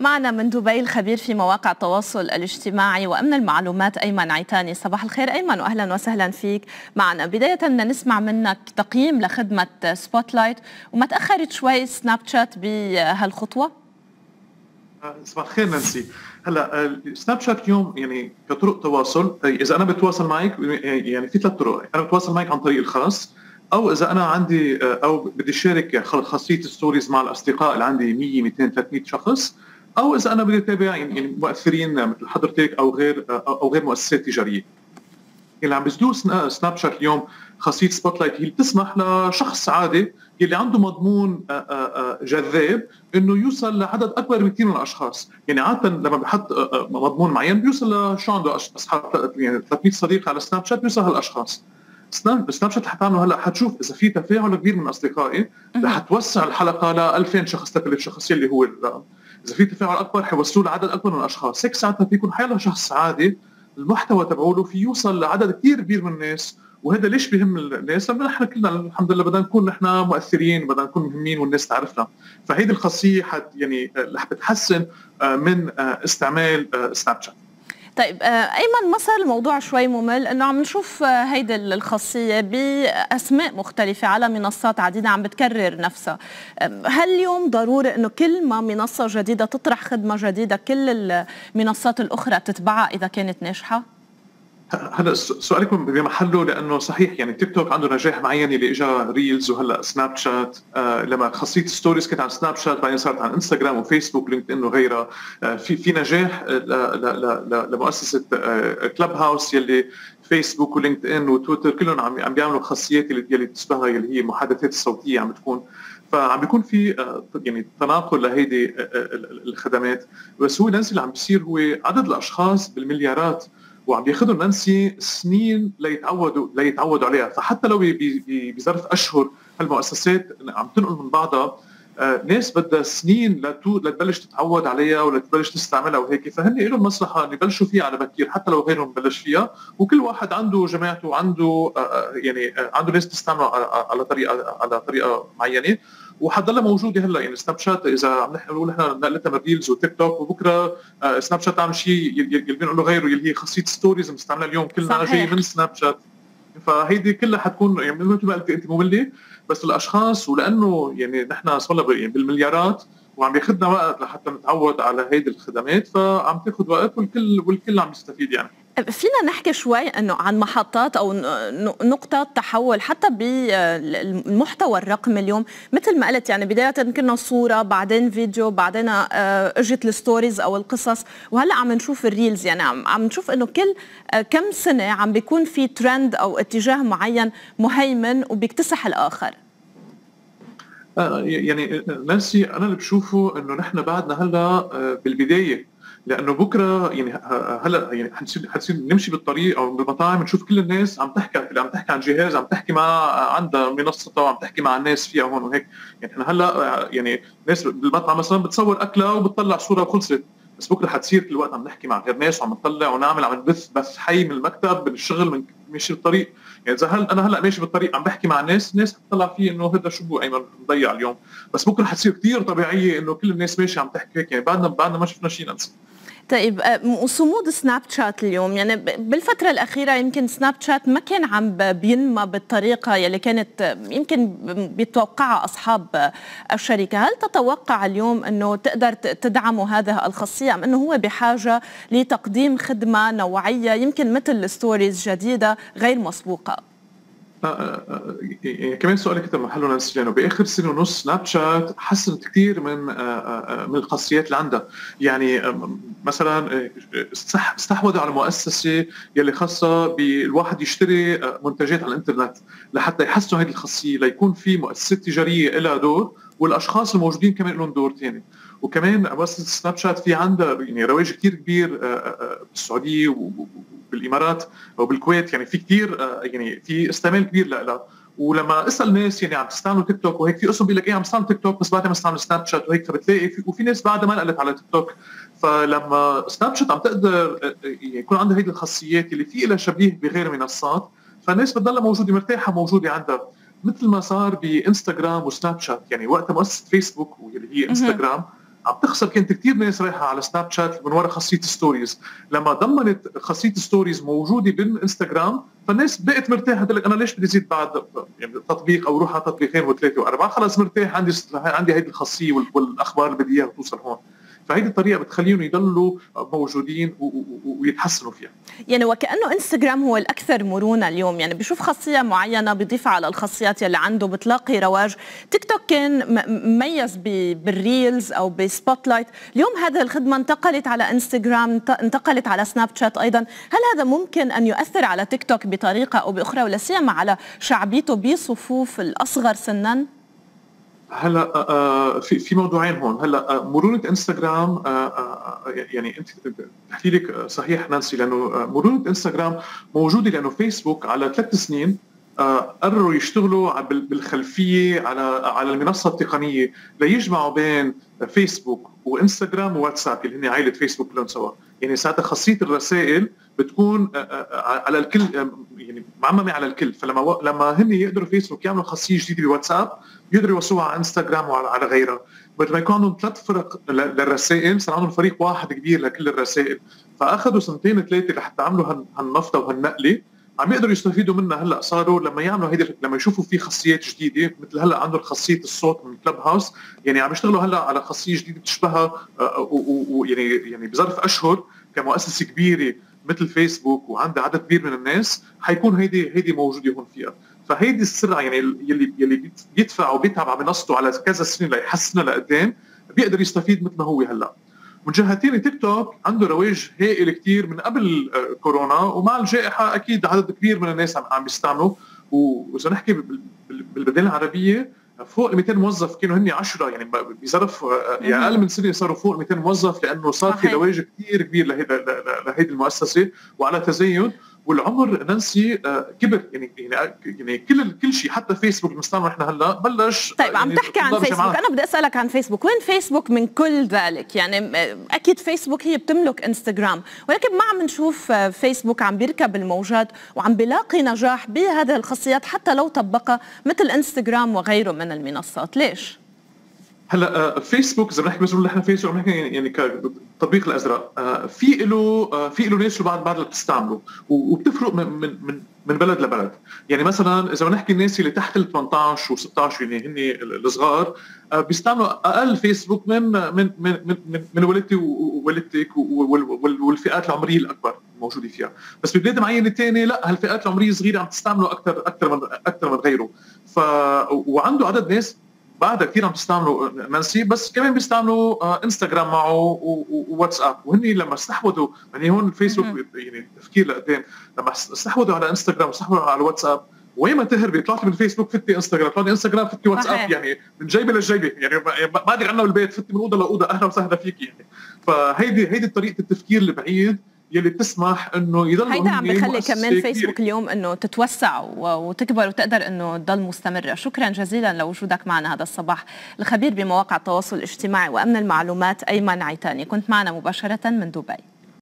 معنا من دبي الخبير في مواقع التواصل الاجتماعي وأمن المعلومات أيمن عيتاني. صباح الخير أيمن واهلا وسهلا فيك. معنا بداية بدنا نسمع منك تقييم لخدمة Spotlight وما تأخرت شوي سناب شات بهالخطوة؟ صباح الخير نانسي. هلا سناب شات اليوم يعني كطرق تواصل إذا أنا بتواصل معك يعني في ثلاث طرق. أنا بتواصل معك عن طريق الخاص أو إذا أنا عندي أو بدي شارك خاصيه stories مع الأصدقاء اللي عندي 100 200 300 شخص. أو إذا أنا بدي أتابع يعني مؤثرين مثل حضرتك أو غير أو غير مؤسسات تجارية اللي عم بيزدو سناب شات اليوم خاصيه Spotlight هي بتسمح لشخص عادي يلي عنده مضمون جذاب إنه يوصل لعدد أكبر بكثير من الأشخاص، يعني عادة لما بحط مضمون معين بيوصل لشو عنده أصحاب يعني 300 صديق على سناب شات بيوصل هالأشخاص. سناب سناب شات حتعمله هلأ حتشوف إذا في تفاعل كبير من أصدقائي رح توسع الحلقة ل 2000 شخص ل 3000 شخص يلي هو الرقم. إذا في تفاعل أكبر حيوصلوا لعدد أكبر من الأشخاص، هيك ساعتها فيكون حيلا شخص عادي المحتوى تبعوله في يوصل لعدد كثير كبير من الناس وهذا ليش بهم الناس؟ لأنه نحن كلنا الحمد لله بدنا نكون نحن مؤثرين بدنا نكون مهمين والناس تعرفنا. فهيدي الخاصية حت يعني رح بتحسن من استعمال سناب شات طيب أيمن ما صار الموضوع شوي ممل؟ إنه عم نشوف هيدي الخاصية بأسماء مختلفة على منصات عديدة عم بتكرر نفسها. هل اليوم ضروري إنه كل ما منصة جديدة تطرح خدمة جديدة كل المنصات الأخرى تتبعها إذا كانت ناجحة؟ هلا سؤالكم بمحله لأنه صحيح يعني تيك توك عنده نجاح معين اللي اجى Reels وهلا سناب شات آه لما خاصية stories كانت عن سناب شات بعدين صارت عن انستغرام وفيسبوك لينكد ان وغيرها. آه في في نجاح لمؤسسة آه Clubhouse يلي فيسبوك ولينكد ان وتويتر كلهم عم عم بيعملوا خاصيات اللي يلي بتشبهها اللي هي المحادثات الصوتية عم بتكون. فعم بيكون في يعني تناقل لهيدي الخدمات. بس هو نانسي اللي عم بيصير هو عدد الأشخاص بالمليارات. وعم بياخذوا نانسي سنين ليتعودوا ليتعودوا عليها. فحتى لو بظرف أشهر هالمؤسسات عم تنقل من بعضها آه ناس بدها سنين لتو لتبلش تتعود عليها ولتبلش تستعملها وهيك. فهن لهم مصلحة انه يبلشوا فيها على بكير حتى لو غيرهم بلش فيها. وكل واحد عنده جماعته عنده آه يعني آه عنده ناس تستعمل على طريقه على طريقة معينة. وحتضلها موجوده هلا يعني سناب شات إذا عم نقول نحن نقلتها من Reels وتيك توك وبكرة سناب شات عم شيء يلي بنقول له غيره يلي هي خاصية stories بنستعملها اليوم كلنا جاي من سناب شات فهيدي كلها حتكون يعني مثل ما قلت أنت مملة بس الأشخاص ولأنه يعني نحن صرنا يعني بالمليارات وعم بياخذنا وقت لحتى نتعود على هيدي الخدمات فعم تاخذ وقت والكل والكل عم يستفيد يعني. فينا نحكي شوي إنه عن محطات أو نقطة تحول حتى بالمحتوى الرقمي اليوم. مثل ما قلت يعني بداية كنا صورة بعدين فيديو بعدين إجت ال stories أو القصص. وهلأ عم نشوف ال Reels. يعني عم نشوف إنه كل كم سنة عم بيكون في ترند أو اتجاه معين مهيمن وبيكتسح الآخر. يعني نانسي أنا اللي بشوفه إنه نحن بعدنا هلأ بالبداية لأنه بكرة يعني هلا يعني حنصير حنصير نمشي بالطريق أو بالمطاعم نشوف كل الناس عم تحكي عم تحكي عن جهاز عم تحكي مع عندها منصتها وعم تحكي مع الناس فيها هون وهيك. يعني إحنا هلا يعني ناس بالمطعم مثلا بتصور اكله وبتطلع صورة وخلصت بس بكرة حتصير كل وقت عم نحكي مع غير ناس وعم نطلع ونعمل عم نبث بث حي من المكتب بالشغل من ماشي بالطريق. إذا هل أنا هلأ ماشي بالطريق عم بحكي مع الناس الناس حتطلع في إنه هذا شو ايمن مضيع اليوم. بس بكره حتصير كثير طبيعية إنه كل الناس ماشي عم تحكي هيك يعني بعدنا بعدنا ما شفنا شيء ننسى. طيب وصمود سناب شات اليوم يعني بالفترة الأخيرة يمكن سناب شات ما كان عم بينمى بالطريقة يلي كانت يمكن بيتوقعها أصحاب الشركة. هل تتوقع اليوم أنه تقدر تدعموا هذه الخاصية أم أنه هو بحاجة لتقديم خدمة نوعية يمكن مثل stories جديدة غير مسبوقة؟ كمان سؤالك كثير بمحله نانسي لأنه بآخر سنة ونص سناب شات حسنت كثير من من الخاصيات اللي عندها. يعني مثلا استحوذوا على مؤسسة يلي خاصة بالواحد يشتري منتجات على الإنترنت لحتى يحسنوا هذه الخاصية ليكون في مؤسسات تجارية لها دور والأشخاص الموجودين كمان لهم دور ثاني وكمان مؤسسة سناب شات في عندها يعني رواج كثير كبير بالسعودية بالإمارات أو بالكويت. يعني في كثير يعني في استعمال كبير لها ولما أسأل ناس يعني عم تستعملوا تيك توك وهيك في قسم بيقول لك إيه عم استعمل تيك توك بس بعدين عم استعمل سناب شات وهيك فبتلاقي في وفي ناس بعدها ما نقلت على تيك توك فلما سناب شات عم تقدر يكون عندها هيدي الخاصيات اللي في لها شبيه بغير منصات فالناس بتضلها موجودة مرتاحة موجودة عندها. مثل ما صار بإنستغرام وسناب شات يعني وقت مؤسسة فيسبوك واللي هي انستغرام عم تخسر كانت كثير ناس رايحة على سناب شات من وراء خاصية stories لما ضمنت خاصية stories موجودة بالانستغرام فالناس بقت مرتاحة لك أنا ليش بدي زيد بعد يعني تطبيق أو روح على تطبيقين وثلاثة وأربعة؟ خلص مرتاح عندي عندي هيدي الخاصية والأخبار اللي بدي إياها توصل هون. فهيدي الطريقة بتخليهم يضلوا موجودين ويتحسنوا فيها. يعني وكأنه إنستغرام هو الأكثر مرونة اليوم. يعني بشوف خاصية معينة بضيفها على الخاصيات يلي عنده بتلاقي رواج. تيك توك كان مميز بال Reels أو ب Spotlight اليوم هذه الخدمة انتقلت على إنستغرام انتقلت على سناب شات أيضا. هل هذا ممكن أن يؤثر على تيك توك بطريقة أو بأخرى ولا سيما على شعبيته بصفوف الأصغر سنا؟ هلا آه، آه، في في موضوعين هون. هلا آه، مرونة إنستغرام يعني أنت تحكي لك صحيح نانسي لأنه مرونة إنستغرام موجودة لأنه فيسبوك على ثلاث سنين قرروا يشتغلوا بالخلفية على على المنصة التقنية ليجمعوا بين فيسبوك وإنستغرام وواتساب اللي هن عائلة فيسبوك كلهم سوا. يعني ساعتها خاصية الرسائل بتكون على الكل يعني معممة على الكل. فلما لما هن يقدروا فيسبوك يعملوا خاصية جديدة بواتساب يقدروا يوصلوها على إنستغرام وعلى غيرها. بدل ما يكون عندهم ثلاث فرق للرسائل صار عندهم فريق واحد كبير لكل الرسائل. فأخذوا سنتين ثلاثة لحتى عملوا هالنفطة وهالنقلة. عم يقدروا يستفيدوا منها هلأ. صاروا لما يعملوا هيدي لما يشوفوا في خاصيات جديدة مثل هلأ عندهم خاصية الصوت من كلب هاوس يعني عم يشتغلوا هلأ على خاصية جديدة بتشبهها آه، ويعني يعني بظرف أشهر كمؤسسة كبيرة. مثل فيسبوك وعندها عدد كبير من الناس حيكون هيدي هيدي موجوده هون فيها. فهيدي السرعة يعني يلي يلي بيدفع وبيتعب على منصته على كذا سنين ليحسنها لقدام بيقدر يستفيد مثل ما هو هلأ. من جهه ثانية تيك توك عنده رواج هائل كثير من قبل آه، كورونا ومع الجائحة أكيد عدد كبير من الناس عم عم بيستعملوا وإذا نحكي بالبلدان العربية فوق ال 200 موظف كانوا هن 10 يعني بظرف آه، يعني أقل من سنه صاروا فوق ال 200 موظف لأنه صار في رواج كثير كبير لهيدي المؤسسة وعلى تزايد والعمر نانسي آه، كبر. يعني يعني يعني كل كل شيء حتى فيسبوك المستعمل إحنا هلأ بلش طيب عم يعني تحكي عن فيسبوك. أنا بدي أسألك عن فيسبوك. وين فيسبوك من كل ذلك؟ يعني أكيد فيسبوك هي بتملك إنستغرام. ولكن ما عم نشوف آه، فيسبوك عم بيركب الموجات وعم بيلاقي نجاح بهذه الخاصيات حتى لو طبقها مثل إنستغرام وغيره من المنصات. ليش؟ هلا آه، فيسبوك إذا بنحكي مثلا نحن فيسبوك بنحكي يعني, يعني كتطبيق الأزرق. آه، في له آه، في له ناس بعد بعد اللي بتستعمله وبتفرق من من من بلد لبلد. يعني مثلا إذا بنحكي الناس اللي تحت ال 18 و16 يعني هن الصغار بيستعملوا أقل فيسبوك من من من من, من والدتي ووالدتك والفئات العمرية الأكبر الموجوده فيها. بس ببلاد معينة ثانية لا هالفئات العمرية الصغيرة عم تستعمله أكثر أكثر من أكثر من غيره. ف وعنده عدد ناس بعدها كثير عم تستعملوا نانسي بس كمان بيستعملوا آه، انستغرام معه وواتساب. وهن لما استحوذوا يعني هون الفيسبوك يعني التفكير لقدام لما استحوذوا على انستغرام واستحوذوا على الواتساب وين ما تهربي طلعتي من فيسبوك فتي انستغرام طلعتي انستغرام فتي واتساب يعني من جيبة لجيبه يعني بعدك عنا بالبيت فتي من أوضة لأوضة أهلا وسهلا فيكي يعني. فهيدي هيدي طريقة التفكير البعيد يلي بتسمح إنه يضل هيدا عم بخلي كمان فيسبوك اليوم إنه تتوسع وتكبر وتقدر إنه تضل مستمرة. شكرا جزيلا لوجودك معنا هذا الصباح. الخبير بمواقع التواصل الاجتماعي وأمن المعلومات أيمن عيتاني. كنت معنا مباشرة من دبي.